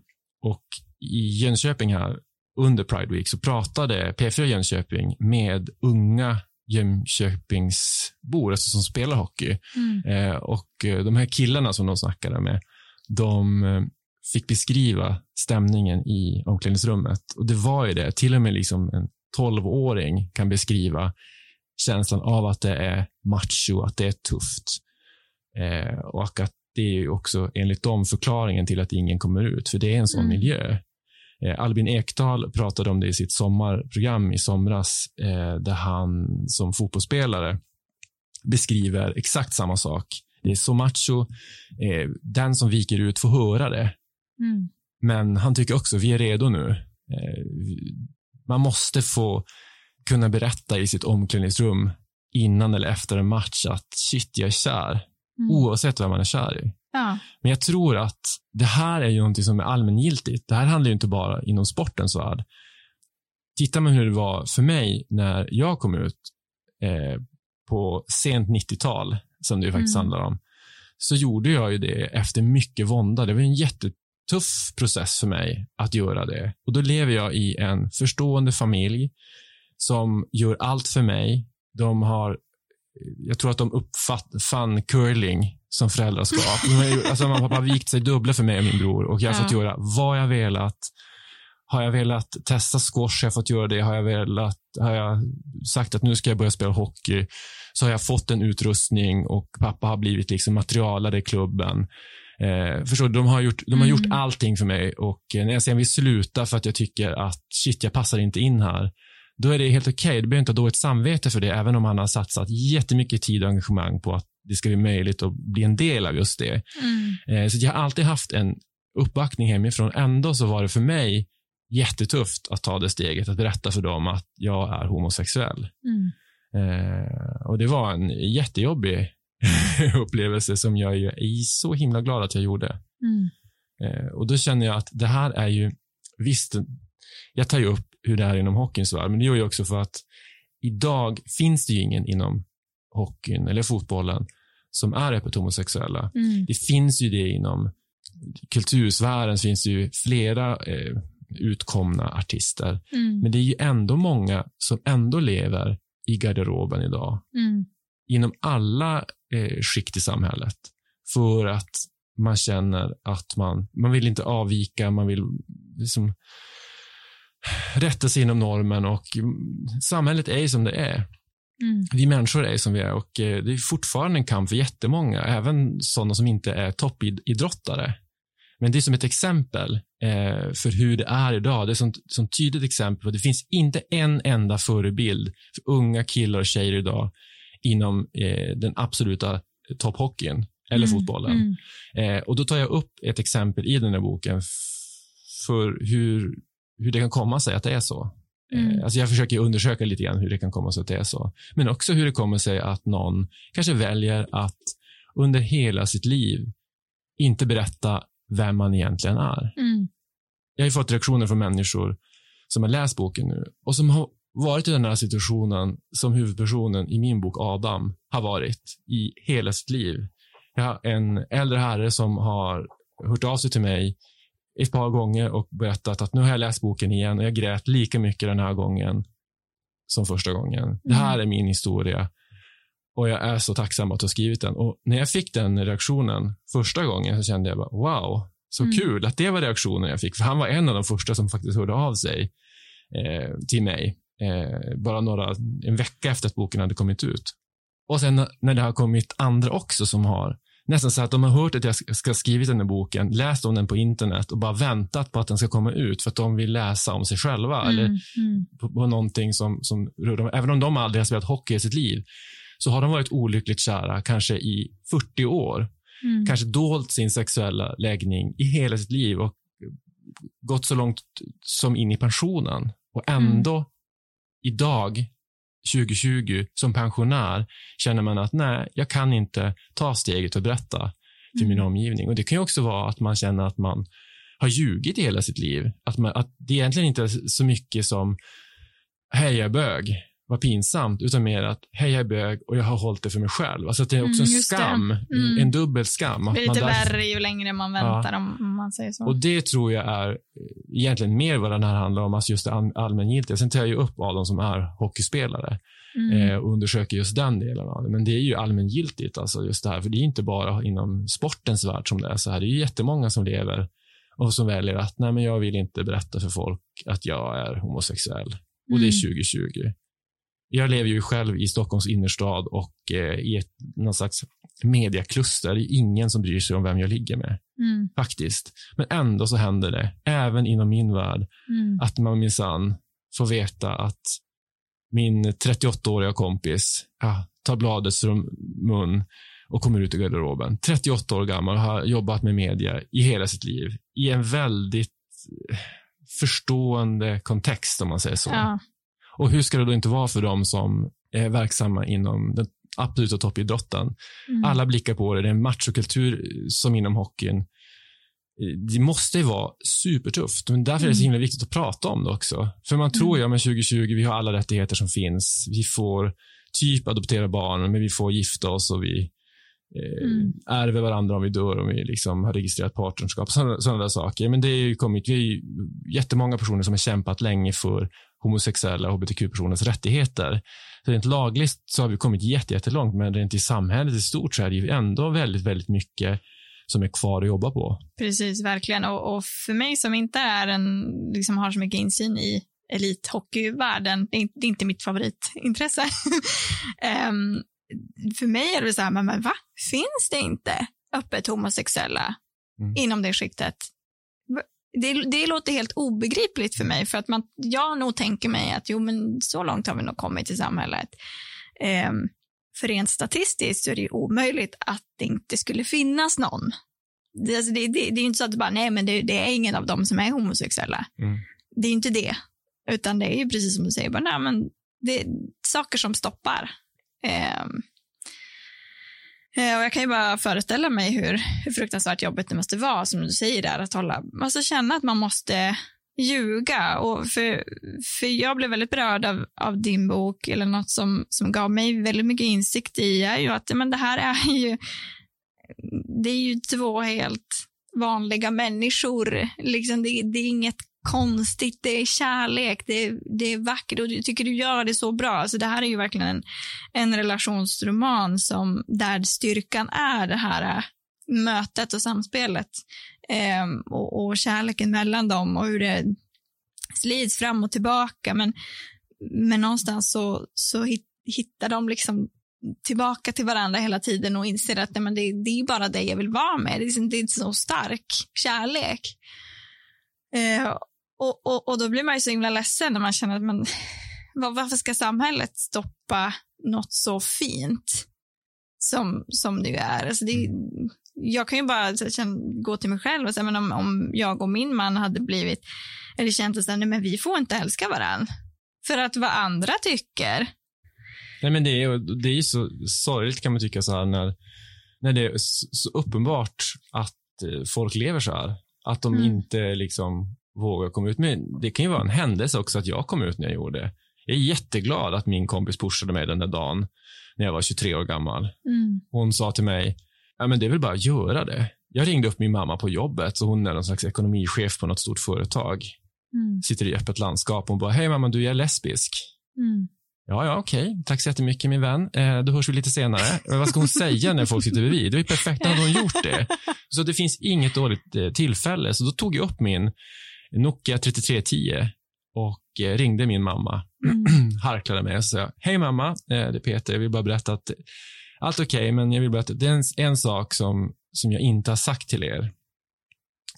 och i Jönköping här under Pride Week så pratade P4 Jönköping med unga Jönköpingsbor, alltså som spelar hockey. Mm. Eh, och eh, de här killarna som de snackade med, de eh, fick beskriva stämningen i omklädningsrummet. Och det var ju det. Till och med liksom en tolvåring kan beskriva känslan av att det är macho, att det är tufft. Eh, och att det är också enligt dem förklaringen till att ingen kommer ut, för det är en sån mm. miljö. Eh, Albin Ekdal pratade om det i sitt sommarprogram i somras, eh, där han som fotbollsspelare beskriver exakt samma sak. Det är så macho. Eh, den som viker ut får höra det. Mm. Men han tycker också, vi är redo nu. Man måste få kunna berätta i sitt omklädningsrum innan eller efter en match att shit, jag är kär. Mm. Oavsett vem man är kär i. Ja. Men jag tror att det här är ju någonting som är allmängiltigt. Det här handlar ju inte bara inom sportens värld. Tittar man hur det var för mig när jag kom ut eh, på sent 90-tal, som det faktiskt mm. handlar om, så gjorde jag ju det efter mycket vånda. Det var en jätte tuff process för mig att göra det. Och Då lever jag i en förstående familj som gör allt för mig. De har, jag tror att de uppfann curling som föräldraskap. alltså, mamma och pappa har vikt sig dubbla för mig och min bror och jag har ja. fått göra vad jag velat. Har jag velat testa squash har jag fått göra det. Har jag velat, har jag sagt att nu ska jag börja spela hockey så har jag fått en utrustning och pappa har blivit liksom materialare i klubben. Eh, förstår du, de har, gjort, de har mm. gjort allting för mig och eh, när jag sen vill sluta för att jag tycker att shit, jag passar inte in här, då är det helt okej. Okay. Du behöver inte ha dåligt samvete för det, även om han har satsat jättemycket tid och engagemang på att det ska bli möjligt att bli en del av just det. Mm. Eh, så jag har alltid haft en uppbackning hemifrån. Ändå så var det för mig jättetufft att ta det steget, att berätta för dem att jag är homosexuell. Mm. Eh, och det var en jättejobbig *laughs* upplevelse som jag är så himla glad att jag gjorde. Mm. Eh, och då känner jag att det här är ju, visst, jag tar ju upp hur det är inom hockeyns värld, men det gör jag också för att idag finns det ju ingen inom hockeyn eller fotbollen som är öppet homosexuella. Mm. Det finns ju det inom kultursfären, finns det ju flera eh, utkomna artister. Mm. Men det är ju ändå många som ändå lever i garderoben idag. Mm inom alla eh, skikt i samhället för att man känner att man, man vill inte avvika, man vill liksom rätta sig inom normen och samhället är som det är. Mm. Vi människor är som vi är och eh, det är fortfarande en kamp för jättemånga, även sådana som inte är toppidrottare. Men det är som ett exempel eh, för hur det är idag. Det är som, som tydligt exempel på det finns inte en enda förebild för unga killar och tjejer idag inom eh, den absoluta topphockeyn eller Mm, fotbollen. mm. Eh, och Då tar jag upp ett exempel i den här boken för hur, hur det kan komma sig att det är så. Mm. Eh, alltså jag försöker undersöka lite grann hur det kan komma sig att det är så. Men också hur det kommer sig att någon kanske väljer att under hela sitt liv inte berätta vem man egentligen är. Mm. Jag har ju fått reaktioner från människor som har läst boken nu och som har varit i den här situationen som huvudpersonen i min bok Adam har varit i hela sitt liv. Jag har en äldre herre som har hört av sig till mig ett par gånger och berättat att nu har jag läst boken igen och jag grät lika mycket den här gången som första gången. Det här är min historia och jag är så tacksam att ha skrivit den. Och när jag fick den reaktionen första gången så kände jag bara wow, så Mm. kul att det var reaktionen jag fick. För han var en av de första som faktiskt hörde av sig eh, till mig eh, bara några, en vecka efter att boken hade kommit ut. Och sen när det har kommit andra också som har nästan så att de har hört att jag ska skrivit den här boken, läst om den på internet och bara väntat på att den ska komma ut för att de vill läsa om sig själva eller Mm. Mm. på, på någonting som, som rör dem. Även om de aldrig har spelat hockey i sitt liv så har de varit olyckligt kära kanske i 40 år. Mm. Kanske dolt sin sexuella läggning i hela sitt liv och gått så långt som in i pensionen. Och ändå idag, 2020, som pensionär känner man att nej, jag kan inte ta steget och berätta för min Mm. omgivning. Och Det kan ju också vara att man känner att man har ljugit i hela sitt liv. Att, man, att det egentligen inte är så mycket som hej, jag är bög, vad pinsamt, utan mer att hej, jag är bög och jag har hållit det för mig själv. Alltså att det är också Mm, en skam, Mm. en dubbel skam. Det blir lite därför- värre ju längre man väntar om, om man säger så. och det tror jag är eh, egentligen mer vad den här handlar om, alltså just det all- allmängiltiga. Sen tar jag ju upp de som är hockeyspelare Mm. eh, och undersöker just den delen av det. Men det är ju allmängiltigt, alltså just det här. För det är inte bara inom sportens värld som det är så här. Det är ju jättemånga som lever och som väljer att nej, men jag vill inte berätta för folk att jag är homosexuell. Och det är Mm. 2020. Jag lever ju själv i Stockholms innerstad och eh, i ett, någon slags mediakluster. Det är ingen som bryr sig om vem jag ligger med, Mm. faktiskt. Men ändå så händer det, även inom min värld, Mm. att man minsann får veta att min 38-åriga kompis ja, tar bladet från mun och kommer ut i garderoben. 38 år gammal och har jobbat med media i hela sitt liv. I en väldigt eh, förstående kontext, om man säger så. Ja. Och hur ska det då inte vara för dem som är verksamma inom den absoluta toppidrotten? Mm. Alla blickar på det. Det är en machokultur som inom hockeyn. Det måste ju vara supertufft, men därför är det så Mm. himla viktigt att prata om det också. För man tror ju, ja, men 2020, vi har alla rättigheter som finns. Vi får typ adoptera barn, men vi får gifta oss och vi eh, Mm. ärver varandra om vi dör, om vi liksom har registrerat partnerskap. Sådana, sådana där saker. Men det är ju kommit, vi är ju jättemånga personer som har kämpat länge för homosexuella och hbtq-personers rättigheter. Så rent lagligt så har vi kommit jätte- jättelångt, men rent i samhället i stort så är det ju ändå väldigt, väldigt mycket som är kvar att jobba på. Precis, verkligen. Och, och för mig som inte är en, liksom har så mycket insyn i elithockeyvärlden, det är det är inte mitt favoritintresse. *laughs* Ehm, för mig är det så här, men, men va? Finns det inte öppet homosexuella Mm. inom det skiktet? Det, det låter helt obegripligt för mig, för att man, jag nog tänker mig att jo, men så långt har vi nog kommit i samhället. Um, för rent statistiskt så är det ju omöjligt att det inte skulle finnas någon. Det, alltså det, det, det är ju inte så att det bara, nej men det, är ingen av dem som är homosexuella. Mm. Det är ju inte det. Utan det är ju precis som du säger, bara, nej, men det är saker som stoppar. Eh, Eh, och jag kan ju bara föreställa mig hur, hur fruktansvärt jobbigt det måste vara, som du säger där, att hålla, alltså känna att man måste ljuga. Och för, för jag blev väldigt berörd av, av din bok, eller något som, som gav mig väldigt mycket insikt i, är ju att men det här är ju, det är ju två helt vanliga människor. Liksom det, det är inget konstigt, det är kärlek, det är, det är vackert och jag tycker du gör det så bra. Alltså det här är ju verkligen en, en relationsroman som, där styrkan är det här äh, mötet och samspelet eh, och, och kärleken mellan dem och hur det slids fram och tillbaka. Men, men någonstans så, så hit, hittar de liksom tillbaka till varandra hela tiden och inser att nej, men det, det är bara det jag vill vara med. Det är, liksom, det är så stark kärlek. Eh, och, och, och då blir man ju så himla ledsen när man känner att man, *laughs* varför ska samhället stoppa något så fint som, som det är? Alltså det, jag kan ju bara känna, gå till mig själv och säga, men om, om jag och min man hade blivit, eller känt att men vi får inte älska varandra. För att vad andra tycker. Nej, men det är, det är så sorgligt kan man tycka så här när, när det är så uppenbart att eh, folk lever så här. Att de mm. inte liksom vågar komma ut. Men det kan ju vara en händelse också att jag kom ut när jag gjorde det. Jag är jätteglad att min kompis pushade mig den där dagen när jag var 23 år gammal. Mm. Hon sa till mig, ja, men det är väl bara att göra det. Jag ringde upp min mamma på jobbet, så hon är någon slags ekonomichef på något stort företag. Mm. Sitter i öppet landskap. Hon bara, hej mamma, du är lesbisk. Mm. Ja, ja, okej. Tack så jättemycket min vän. Eh, då hörs vi lite senare. vad ska hon säga när folk sitter bredvid? Det var perfekt, hade hon gjort det. Så det finns inget dåligt eh, tillfälle. Så då tog jag upp min Nokia 3310 och eh, ringde min mamma. Mm. *clears throat* Harklade mig och sa, hej mamma, eh, det är Peter. Jag vill bara berätta att allt är okej, okay, men jag vill berätta, det är en, en sak som, som jag inte har sagt till er.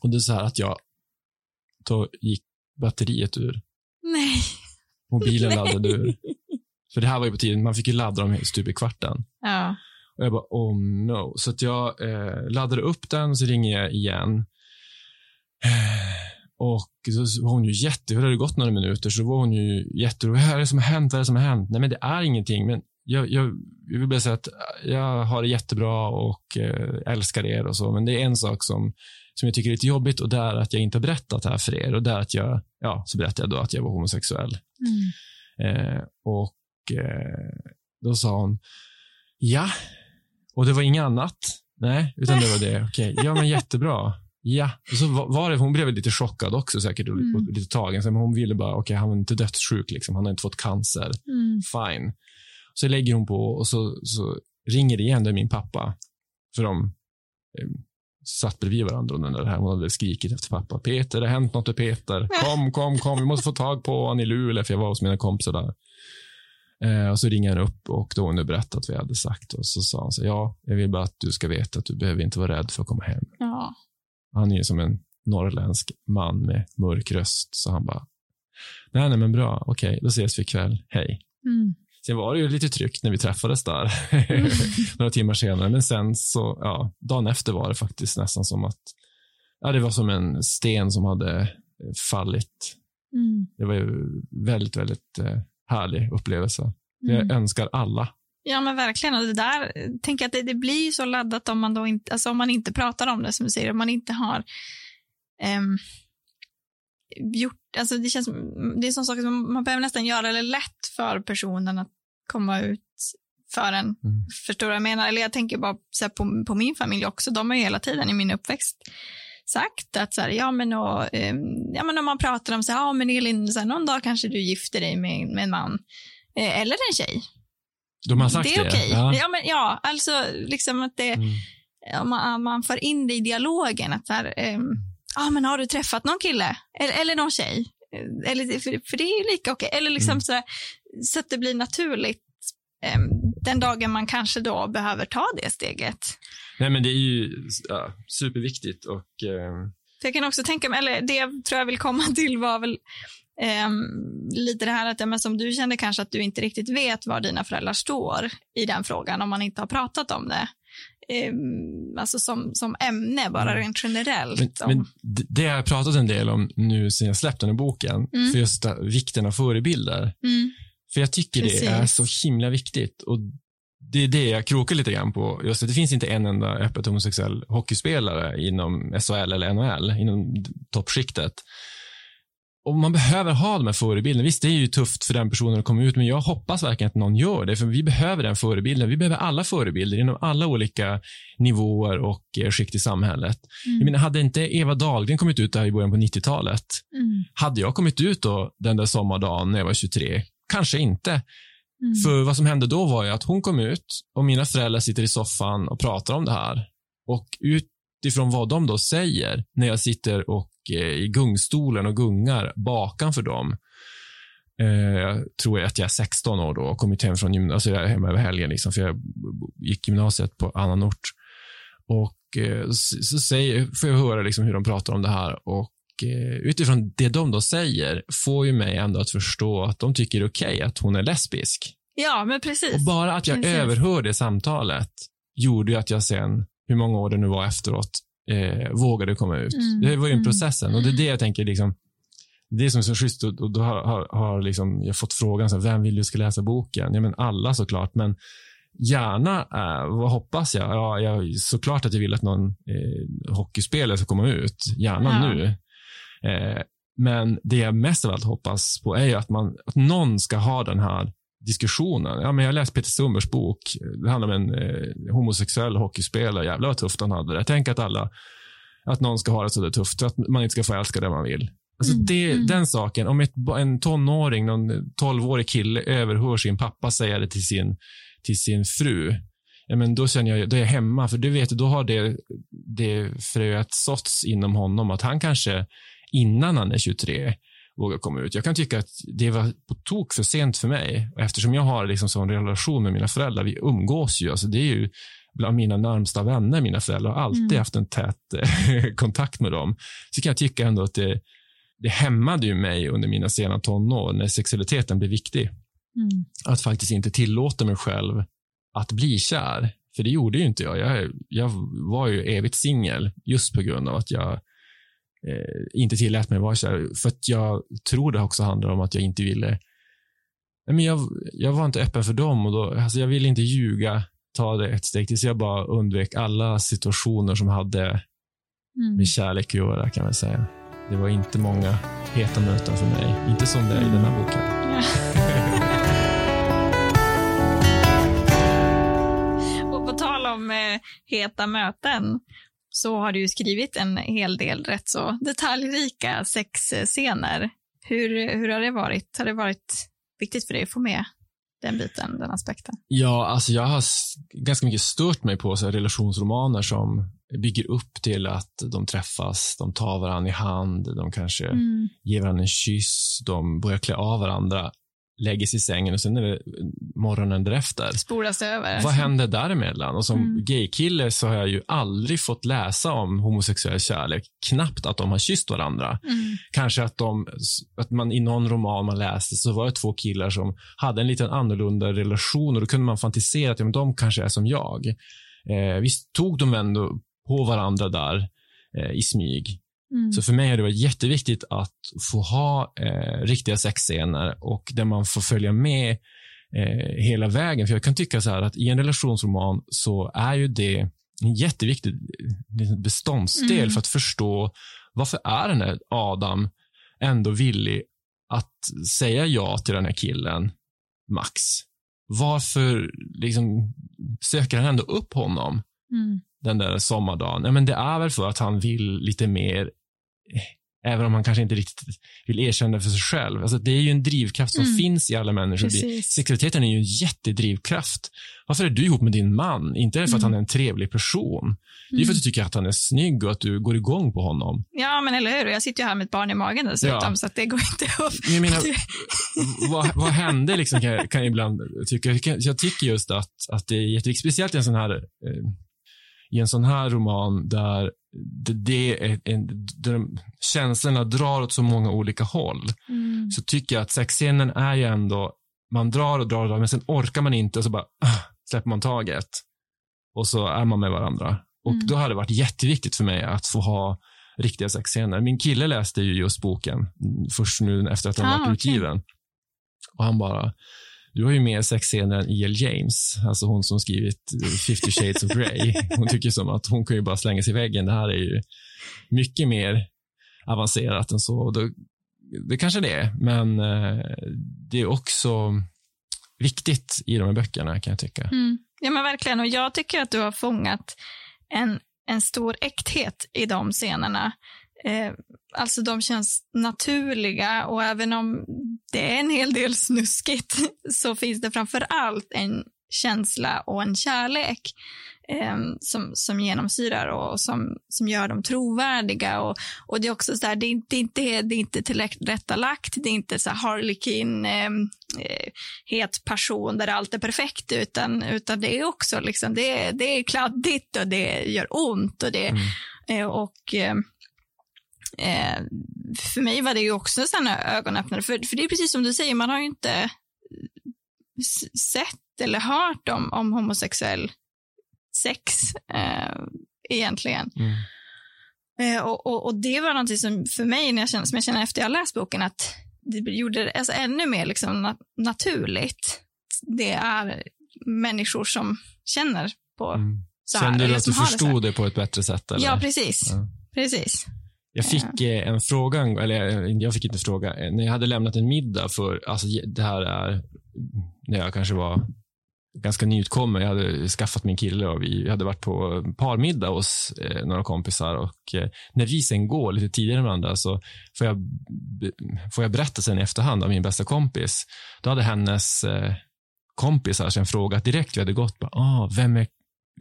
Och det är så här att jag, då gick batteriet ur. Nej. Mobilen Nej. laddade ur. För det här var ju på tiden, man fick ju ladda dem stup i kvarten. Ja. Och jag bara, oh no. Så att jag eh, laddade upp den och så ringer jag igen. Eh, och så var hon ju jätte, det hade gått några minuter, så var hon ju jätterolig. Vad är det som har hänt? Vad är det som har hänt? Nej, men det är ingenting. Men jag, jag, jag vill bara säga att jag har det jättebra och eh, älskar er och så. Men det är en sak som, som jag tycker är lite jobbigt och det är att jag inte har berättat det här för er. Och det är att jag, ja, så berättade jag då att jag var homosexuell. Mm. Eh, och eh, då sa hon, ja, och det var inget annat. Nej, utan det var det. Okej, okay. ja men jättebra. Ja, och så var det, hon blev lite chockad också säkert och mm. lite tagen. Men hon ville bara, okej, okay, han var inte dödssjuk, liksom. han har inte fått cancer. Mm. Fine. Så lägger hon på och så, så ringer det igen, det är min pappa. För de eh, satt bredvid varandra under det här. Hon hade skrikit efter pappa. Peter, det har hänt något med Peter. *laughs* Kom, kom, kom. Vi måste få tag på honom i Luleå, för jag var hos mina kompisar där. Eh, och så ringer han upp och då hon berättat vad vi hade sagt. Och så sa han så ja, jag vill bara att du ska veta att du behöver inte vara rädd för att komma hem. Ja. Han är ju som en norrländsk man med mörk röst, så han bara, nej, nej, men bra, okej, okay, då ses vi ikväll, hej. Mm. Sen var det ju lite tryggt när vi träffades där *laughs* några timmar senare, men sen så, ja, dagen efter var det faktiskt nästan som att, ja, det var som en sten som hade fallit. Mm. Det var ju väldigt, väldigt eh, härlig upplevelse. Mm. Jag önskar alla Ja, men verkligen. Och det där, tänk att det, det blir så laddat om man, då inte, alltså om man inte pratar om det, som du säger, om man inte har um, gjort, alltså det känns, det är sån sak som man behöver nästan göra det lätt för personen att komma ut för en. Mm. Förstår du vad jag menar? Eller jag tänker bara så på, på min familj också, de har ju hela tiden i min uppväxt sagt att så här, ja, men och, um, ja, men om man pratar om så här, ja, men Elin, så här, någon dag kanske du gifter dig med, med en man eh, eller en tjej. De har sagt det? Är det är okej. Ja. Ja, ja, alltså liksom att det, mm. man, man för in det i dialogen. Att så här, um, ah, men har du träffat någon kille? Eller, eller någon tjej? Eller, för, för det är ju lika okej. Eller liksom mm. så, så att det blir naturligt um, den dagen man kanske då behöver ta det steget. Nej, men det är ju ja, superviktigt och um... jag kan också tänka mig, eller det tror jag vill komma *laughs* till var väl Um, lite det här att, men som du kände kanske att du inte riktigt vet var dina föräldrar står i den frågan om man inte har pratat om det. Um, alltså som, som ämne, bara mm. rent generellt. Men, men, det har jag pratat en del om nu sen jag släppte den här boken, mm. för just vikten av förebilder. Mm. För jag tycker Precis. det är så himla viktigt. Och det är det jag krokar lite grann på. Just det, det finns inte en enda öppet homosexuell hockeyspelare inom SHL eller NHL, inom toppskiktet och man behöver ha de här förebilderna. Visst, det är ju tufft för den personen att komma ut, men jag hoppas verkligen att någon gör det, för vi behöver den förebilden. Vi behöver alla förebilder inom alla olika nivåer och eh, skikt i samhället. Mm. Jag menar, hade inte Eva Dahlgren kommit ut där i början på 90-talet, mm. hade jag kommit ut då den där sommardagen när jag var 23? Kanske inte. Mm. För vad som hände då var ju att hon kom ut och mina föräldrar sitter i soffan och pratar om det här. Och utifrån vad de då säger när jag sitter och i gungstolen och gungar bakan för dem. Eh, jag tror att jag är 16 år då och kommit hem från gymnasiet. Alltså jag är hemma över helgen, liksom, för jag gick gymnasiet på annan ort. Och eh, så, säger, får jag höra liksom hur de pratar om det här och eh, utifrån det de då säger får ju mig ändå att förstå att de tycker det är okej okay att hon är lesbisk. Ja, men precis. Och bara att jag precis. överhör det samtalet gjorde ju att jag sen, hur många år det nu var efteråt, eh, vågade komma ut. Mm, Det var ju en mm. processen och det är det jag tänker, liksom, det som är så schysst och, och då har, har, har liksom, jag fått frågan, så här, vem vill du ska läsa boken? Ja, men alla såklart, men gärna, eh, vad hoppas jag? Ja, jag? Såklart att jag vill att någon eh, hockeyspelare ska komma ut, gärna Ja. nu. Eh, men det jag mest av allt hoppas på är att, man, att någon ska ha den här diskussionen. Ja, men jag läste Peter Sundbergs bok. Det handlar om en eh, homosexuell hockeyspelare. Jävlar vad tufft han hade det. Jag tänker att alla, att någon ska ha det så där tufft. Att man inte ska få älska det man vill. Alltså Mm, det, mm. Den saken, om ett, en tonåring, någon tolvårig kille överhör sin pappa säga det till sin, till sin fru. Ja, men då känner jag, då är jag hemma, för du vet, då har det, det fröet såtts inom honom att han kanske innan han är 23 vågar komma ut. Jag kan tycka att det var på tok för sent för mig. Eftersom jag har liksom sån relation med mina föräldrar, vi umgås ju, alltså det är ju bland mina närmsta vänner, mina föräldrar, har alltid Mm. haft en tät eh, *laughs* kontakt med dem. Så kan jag tycka ändå att det, det hämmade ju mig under mina sena tonår när sexualiteten blev viktig. Mm. Att faktiskt inte tillåta mig själv att bli kär. För det gjorde ju inte jag. Jag, jag var ju evigt singel just på grund av att jag eh, inte tillät mig vara kär. För att jag tror det också handlar om att jag inte ville men jag, jag var inte öppen för dem och då, alltså jag ville inte ljuga, ta det ett steg till, så jag bara undvek alla situationer som hade Mm. med kärlek att göra kan man säga. Det var inte många heta möten för mig. Inte som det är i den här boken. *laughs* Och på tal om eh, heta möten så har du ju skrivit en hel del rätt så detaljrika sexscener. Hur, hur har det varit? Har det varit viktigt för dig att få med den biten, den aspekten? Ja, alltså jag har ganska mycket stört mig på så relationsromaner som bygger upp till att de träffas, de tar varandra i hand, de kanske Mm. ger varandra en kyss, de börjar klä av varandra, lägger sig i sängen och sen är det morgonen därefter. Spolas över? Vad händer däremellan? Och som Mm. gaykille så har jag ju aldrig fått läsa om homosexuell kärlek. Knappt att de har kysst varandra. Mm. Kanske att, de, att man i någon roman man läste så var det två killar som hade en liten annorlunda relation och då kunde man fantisera att ja, men de kanske är som jag. Eh, visst tog de ändå på varandra där eh, i smyg. Mm. Så för mig har det varit jätteviktigt att få ha eh, riktiga sexscener och där man får följa med eh, hela vägen. För jag kan tycka så här att i en relationsroman så är ju det en jätteviktig eh, liten beståndsdel Mm. för att förstå varför är den här Adam ändå villig att säga ja till den här killen, Max? Varför liksom söker han ändå upp honom? Mm. den där sommardagen. Ja, men det är väl för att han vill lite mer, även om han kanske inte riktigt vill erkänna det för sig själv. Alltså, det är ju en drivkraft som Mm. finns i alla människor. Precis. Sexualiteten är ju en jättedrivkraft. Varför är du ihop med din man? Inte för att Mm. han är en trevlig person. Det är för att du tycker att han är snygg och att du går igång på honom. Ja, men eller hur? Jag sitter ju här med ett barn i magen dessutom, Ja. så att det går inte upp. Jag menar, *laughs* vad, vad hände liksom, kan, jag, kan jag ibland tycka. Jag tycker just att, att det är jätteviktigt, speciellt i en sån här, eh, i en sån här roman där det, det är en, de, känslorna drar åt så många olika håll. Mm. Så tycker jag att sexscenen är ju ändå, man drar och drar och drar, men sen orkar man inte och så bara ah, släpper man taget. Och så är man med varandra. Och Mm. då har det varit jätteviktigt för mig att få ha riktiga sexscener. Min kille läste ju just boken först nu efter att den Ah, varit okej. utgiven. Och han bara, du har ju mer sexscener än E.L. James, alltså hon som skrivit eh, 50 shades of Grey. *laughs* Hon tycker som att hon kan ju bara slänga sig i väggen. Det här är ju mycket mer avancerat än så. Då, det kanske det är, men eh, det är också viktigt i de här böckerna kan jag tycka. Mm. Ja, men verkligen. Och jag tycker att du har fångat en, en stor äkthet i de scenerna. Eh, alltså de känns naturliga och även om det är en hel del snuskigt *laughs* så finns det framför allt en känsla och en kärlek eh, som, som genomsyrar och som, som gör dem trovärdiga. Och, och det är också så här, det är inte, det är inte, det är inte tillrättalagt, det är inte så harlekin, ehm, eh, het person där allt är perfekt, utan, utan det är också liksom, det, det är kladdigt och det gör ont och det, mm. eh, och eh, för mig var det ju också en ögonöppnare, för, för det är precis som du säger, man har ju inte sett eller hört om, om homosexuell sex eh, egentligen. Mm. Eh, och, och, och, det var någonting som för mig, när jag känner, som jag känner efter jag läst boken, att det gjorde det alltså, ännu mer liksom, na naturligt. Det är människor som känner på mm. så här. Kände du att du förstod det, det, på ett bättre sätt? Eller? Ja, precis. Ja. precis. Jag fick eh, en fråga, eller jag fick inte fråga, när jag hade lämnat en middag för, alltså det här är när jag kanske var ganska nyutkommen. Jag hade skaffat min kille och vi hade varit på parmiddag hos eh, några kompisar och eh, när vi sen går lite tidigare än varandra så får jag, får jag berätta sen i efterhand av min bästa kompis. Då hade hennes eh, kompisar sen frågat direkt vi hade gått, bara, ah, vem, är,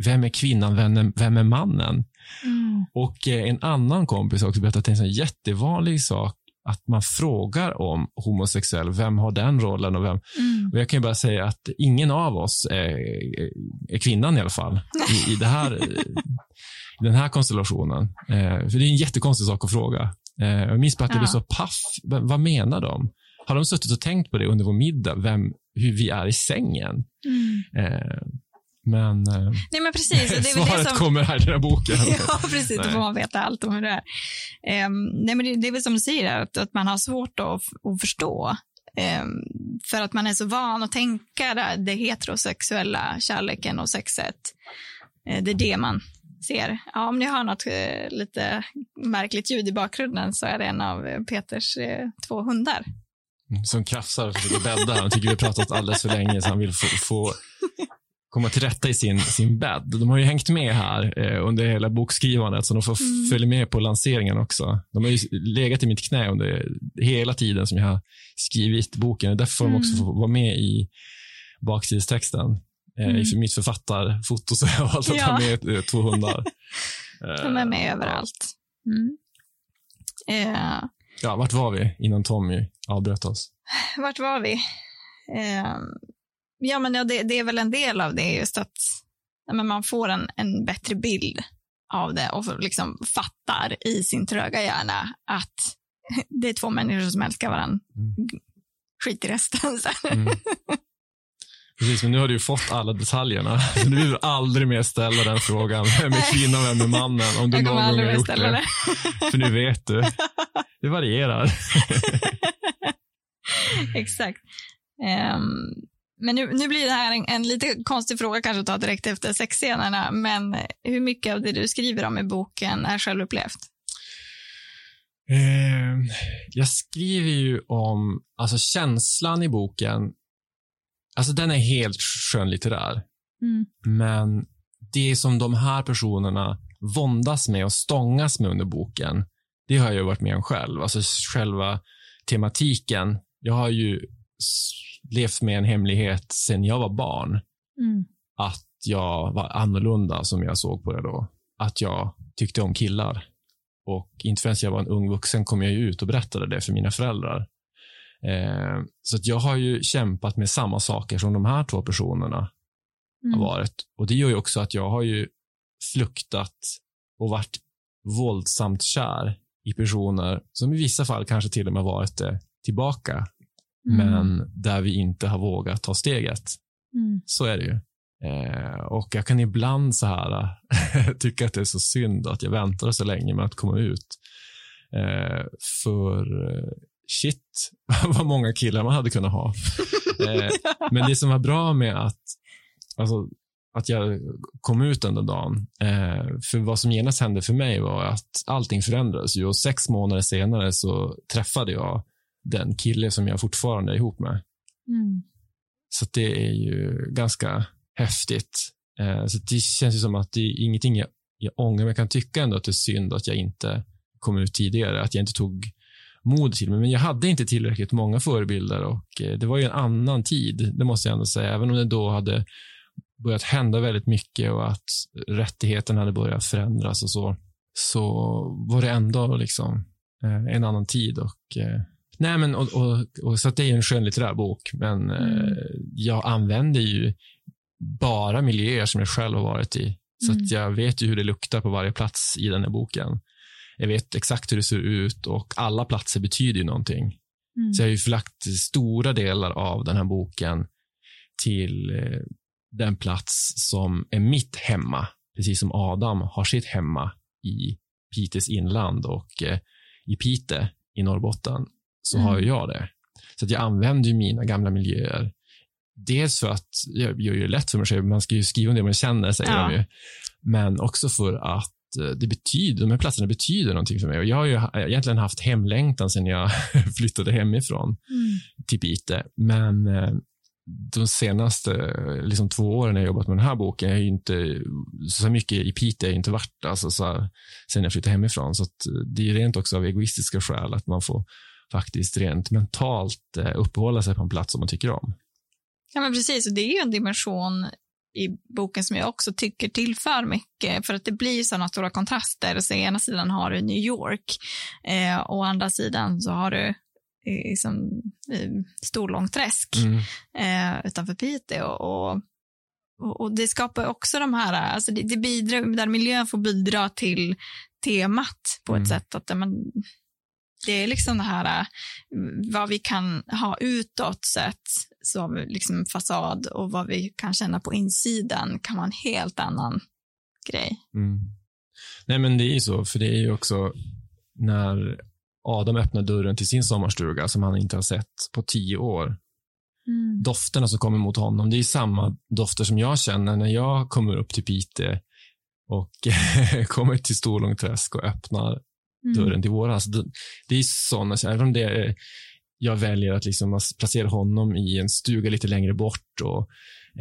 vem är kvinnan, vem är, vem är mannen? Mm. Och eh, en annan kompis också berättat en sån jättevanlig sak att man frågar om homosexuell, vem har den rollen och vem? Mm. Och jag kan bara säga att ingen av oss är, är kvinnan i alla fall i, i, det här, *laughs* i den här konstellationen. Eh, för det är en jättekonstig sak att fråga. Eh, jag minns bara att jag blev så paff. vad menar de? Har de suttit och tänkt på det under vår middag, vem, hur vi är i sängen? Mm. Eh, men, eh, nej, men precis. Det är svaret det som... kommer här i den här boken. *laughs* ja, precis. Nej. Då får man veta allt om hur det är. Um, nej, men det, det, är väl som du säger, att, att man har svårt att, att förstå. Um, för att man är så van att tänka det, det heterosexuella kärleken och sexet. Uh, det är det man ser. Ja, om ni har något uh, lite märkligt ljud i bakgrunden så är det en av Peters uh, två hundar. Som krafsar och försöker bädda. Han tycker vi har pratat alldeles för länge så han vill få, få komma till rätta i sin, sin bädd. De har ju hängt med här eh, under hela bokskrivandet, så de får mm. följa med på lanseringen också. De har ju legat i mitt knä under hela tiden som jag har skrivit boken. Därför får mm. de också få vara med i baksidestexten. Eh, mm. I mitt författarfoto så har jag valt att ja. ha med eh, två hundar. *laughs* de är med överallt. Mm. Eh. Ja, vart var vi innan Tommy avbröt oss? Vart var vi? Ja, men ja, det, det, är väl en del av det, just att ja, men man får en, en bättre bild av det och liksom fattar i sin tröga hjärna att *laughs* det är två människor som älskar varandra. Mm. Skit i resten. Mm. *laughs* Precis, men nu har du fått alla detaljerna. *laughs* Så nu vill du aldrig mer ställa den frågan. Vem är kvinnan, vem är mannen? Om du någon gång har gjort det. det. För nu vet du. Det varierar. Exakt. Um, men nu, nu blir det här en, en, lite konstig fråga kanske att ta direkt efter sexscenerna, men hur mycket av det du skriver om i boken är självupplevt? Eh, jag skriver ju om, alltså känslan i boken, alltså den är helt skönlitterär. Mm. Men det som de här personerna våndas med och stångas med under boken, det har jag varit med om själv. Alltså själva tematiken. Jag har ju levt med en hemlighet sen jag var barn. Mm. Att jag var annorlunda som jag såg på det då. Att jag tyckte om killar. Och inte förrän jag var en ung vuxen kom jag ut och berättade det för mina föräldrar. Eh, så att jag har ju kämpat med samma saker som de här två personerna mm. har varit. Och det gör ju också att jag har ju fluktat och varit våldsamt kär i personer som i vissa fall kanske till och med varit det tillbaka Mm. men där vi inte har vågat ta steget. Mm. Så är det ju. Eh, och jag kan ibland så här *laughs* tycka att det är så synd att jag väntade så länge med att komma ut. Eh, för eh, shit *laughs* vad många killar man hade kunnat ha. *laughs* Eh, men det som var bra med att, alltså, att jag kom ut den där dagen, eh, för vad som genast hände för mig var att allting förändrades. Och sex månader senare så träffade jag den kille som jag fortfarande är ihop med. Mm. Så det är ju ganska häftigt. Eh, så det känns ju som att det är ingenting jag, jag ångrar, men jag kan tycka ändå att det är synd att jag inte kom ut tidigare, att jag inte tog mod till mig. Men jag hade inte tillräckligt många förebilder och eh, det var ju en annan tid, det måste jag ändå säga. Även om det då hade börjat hända väldigt mycket och att rättigheten hade börjat förändras och så, så var det ändå liksom eh, en annan tid. Och, nej men, och, och, och, så det är en skönlitterär bok, men mm. eh, jag använder ju bara miljöer som jag själv har varit i. Så mm. att jag vet ju hur det luktar på varje plats i den här boken. Jag vet exakt hur det ser ut och alla platser betyder ju någonting. Mm. Så jag har ju förlagt stora delar av den här boken till eh, den plats som är mitt hemma, precis som Adam har sitt hemma i Pites inland och eh, i Pite i Norrbotten, så mm. har jag det. Så att jag använder ju mina gamla miljöer. Dels för att jag gör det lätt för mig själv, man ska ju skriva om det man känner, säger ja. de ju. Men också för att eh, det betyder, de här platserna betyder någonting för mig. Och jag har ju egentligen haft hemlängtan sedan jag *laughs* flyttade hemifrån mm. till Pite. Men eh, de senaste liksom, två åren jag jobbat med den här boken, jag är inte, så mycket i Piteå har inte varit alltså, så sen jag flyttade hemifrån. Så det är rent också av egoistiska skäl att man får faktiskt rent mentalt eh, uppehålla sig på en plats som man tycker om. Ja, men precis. Och det är ju en dimension i boken som jag också tycker tillför mycket, för att det blir sådana stora kontraster. Så ena sidan har du New York eh, och å andra sidan så har du liksom, Storlångträsk mm. eh, utanför Piteå. Och, och, och, det skapar också de här, alltså det, det bidrar, där miljön får bidra till temat på mm. ett sätt att man, det är liksom det här vad vi kan ha utåt sett som liksom fasad och vad vi kan känna på insidan kan vara en helt annan grej. Mm. Nej men det är ju så, för det är ju också när Adam öppnar dörren till sin sommarstuga som han inte har sett på tio år. Mm. Dofterna som kommer mot honom, det är samma dofter som jag känner när jag kommer upp till Pite och *laughs* kommer till Storlångträsk och öppnar mm. dörren till våra. Alltså, det är sådana, även om det är, jag väljer att liksom placera honom i en stuga lite längre bort och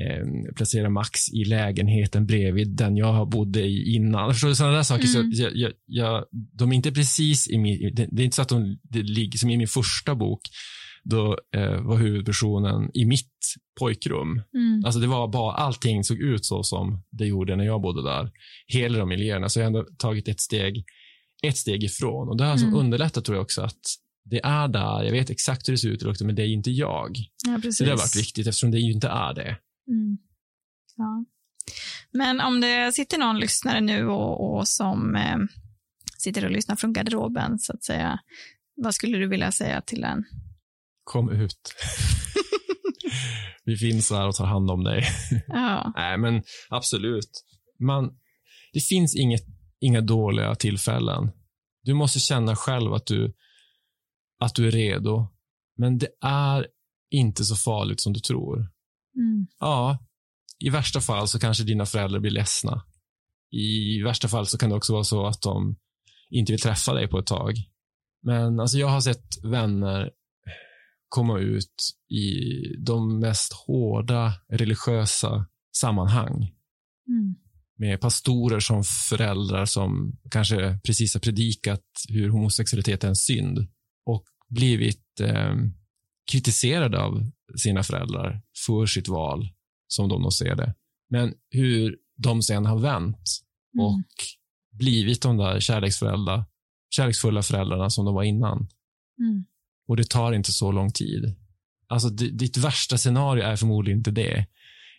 eh, placera Max i lägenheten bredvid den jag bodde i innan. Förstår du? Sådana där saker. Mm. Så jag, jag, jag, de är inte precis i min, det, det är inte så att de det ligger som i min första bok då eh, var huvudpersonen i mitt pojkrum. Mm. Alltså det var bara, allting såg ut så som det gjorde när jag bodde där. Hela de miljöerna. Så jag har ändå tagit ett steg, ett steg ifrån. Och det har alltså mm. underlättat tror jag också att det är där, jag vet exakt hur det ser ut, men det är inte jag. Ja, det har varit viktigt eftersom det ju inte är det. Mm. Ja. Men om det sitter någon lyssnare nu och, och som eh, sitter och lyssnar från garderoben, så att säga, vad skulle du vilja säga till den? Kom ut. *laughs* Vi finns här och tar hand om dig. Ja. Nej, men absolut. Man, det finns inget, inga dåliga tillfällen. Du måste känna själv att du, att du är redo. Men det är inte så farligt som du tror. Mm. Ja, i värsta fall så kanske dina föräldrar blir ledsna. I värsta fall så kan det också vara så att de inte vill träffa dig på ett tag. Men alltså jag har sett vänner komma ut i de mest hårda religiösa sammanhang. Mm. Med pastorer som föräldrar som kanske precis har predikat hur homosexualitet är en synd och blivit eh, kritiserade av sina föräldrar för sitt val, som de då ser det. Men hur de sen har vänt mm. och blivit de där kärleksfulla, kärleksfulla föräldrarna som de var innan. Mm. Och det tar inte så lång tid. Alltså, ditt värsta scenario är förmodligen inte det,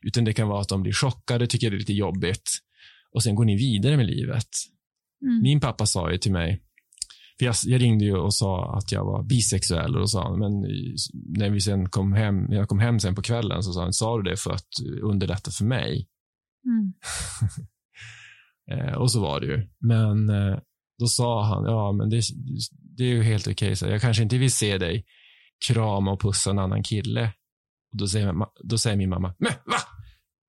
utan det kan vara att de blir chockade, tycker det är lite jobbigt och sen går ni vidare med livet. Mm. Min pappa sa ju till mig, för jag, jag, ringde ju och sa att jag var bisexuell och sa men när vi sen kom hem, när jag kom hem sen på kvällen så sa han, sa du det för att underlätta för mig? Mm. *laughs* eh, och så var det ju. Men eh, då sa han, ja men det, det är ju helt okej, okay, jag kanske inte vill se dig krama och pussa en annan kille. Och då säger, då säger min mamma, men va?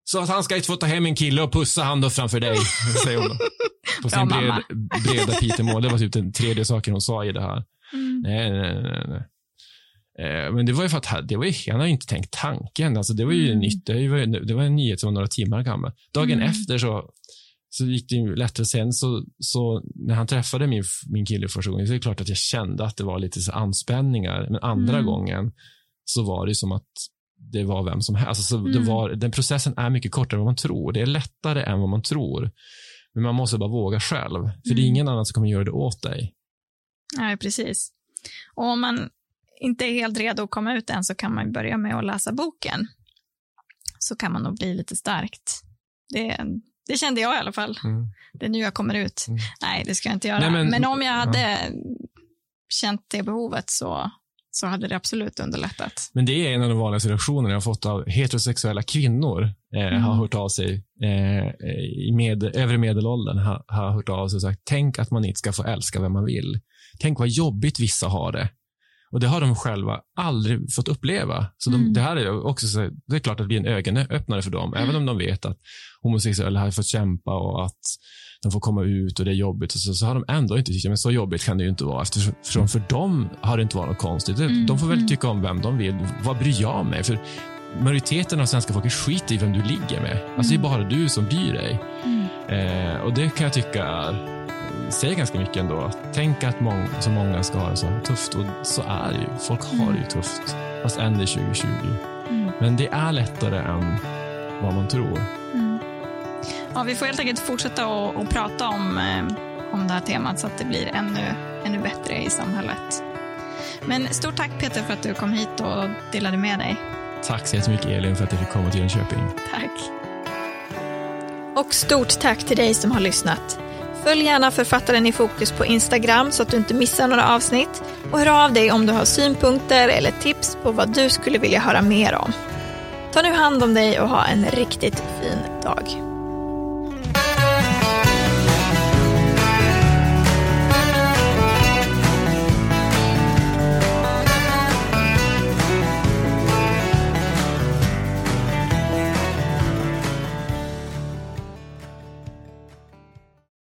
Så att han ska inte få ta hem en kille och pussa han då framför dig, *laughs* säger hon då. På sin bred, breda Pitemål. Det var typ den tredje saken hon sa i det här. Mm. Nej, nej, nej, nej. Eh, men det var ju för att det var ju, han hade inte tänkt tanken. Alltså det var ju mm. nytt. Det var, det var en nyhet som var några timmar gammal. Dagen mm. efter så, så gick det ju lättare. Sen så, så när han träffade min, min kille första gången så är det klart att jag kände att det var lite så anspänningar. Men andra mm. gången så var det som att det var vem som helst. Alltså, Mm. det var, den processen är mycket kortare än vad man tror. Det är lättare än vad man tror. Men man måste bara våga själv. För det är Mm. ingen annan som kommer göra det åt dig. Nej, precis. Och om man inte är helt redo att komma ut än så kan man börja med att läsa boken. Så kan man nog bli lite starkt. Det, det kände jag i alla fall. Mm. Det är nu jag kommer ut. Mm. Nej, det ska jag inte göra. Nej, men, men- om jag hade känt det behovet så, så hade det absolut underlättat. Men det är en av de vanligaste reaktionerna jag har fått av heterosexuella kvinnor. Eh, Mm. Har hört av sig eh, i med, övre medelåldern. Har, har hört av sig och sagt, tänk att man inte ska få älska vem man vill. Tänk vad jobbigt vissa har det. Och det har de själva aldrig fått uppleva. Så de, Mm. det här är också så, det är klart att det blir en ögonöppnare för dem. Även om de vet att homosexuella har fått kämpa och att de får komma ut och det är jobbigt. Så, så har de ändå inte tyckt, men så jobbigt kan det ju inte vara. Eftersom för dem har det inte varit något konstigt. Mm, De får väl mm. tycka om vem de vill. Vad bryr jag mig? För majoriteten av svenska folket skiter i vem du ligger med. Alltså det är bara du som bryr dig. Eh, och det kan jag tycka säger ganska mycket ändå. Tänk att många, så många ska ha det så tufft. Och så är det ju. Folk har det ju tufft. Fast än det är 2020. Mm. Men det är lättare än vad man tror. Ja, vi får helt enkelt fortsätta att prata om, eh, om det här temat så att det blir ännu, ännu bättre i samhället. Men stort tack Peter för att du kom hit och delade med dig. Tack så jättemycket Elin för att jag fick komma till Jönköping. Tack. Och stort tack till dig som har lyssnat. Följ gärna Författaren i fokus på Instagram så att du inte missar några avsnitt. Och hör av dig om du har synpunkter eller tips på vad du skulle vilja höra mer om. Ta nu hand om dig och ha en riktigt fin dag.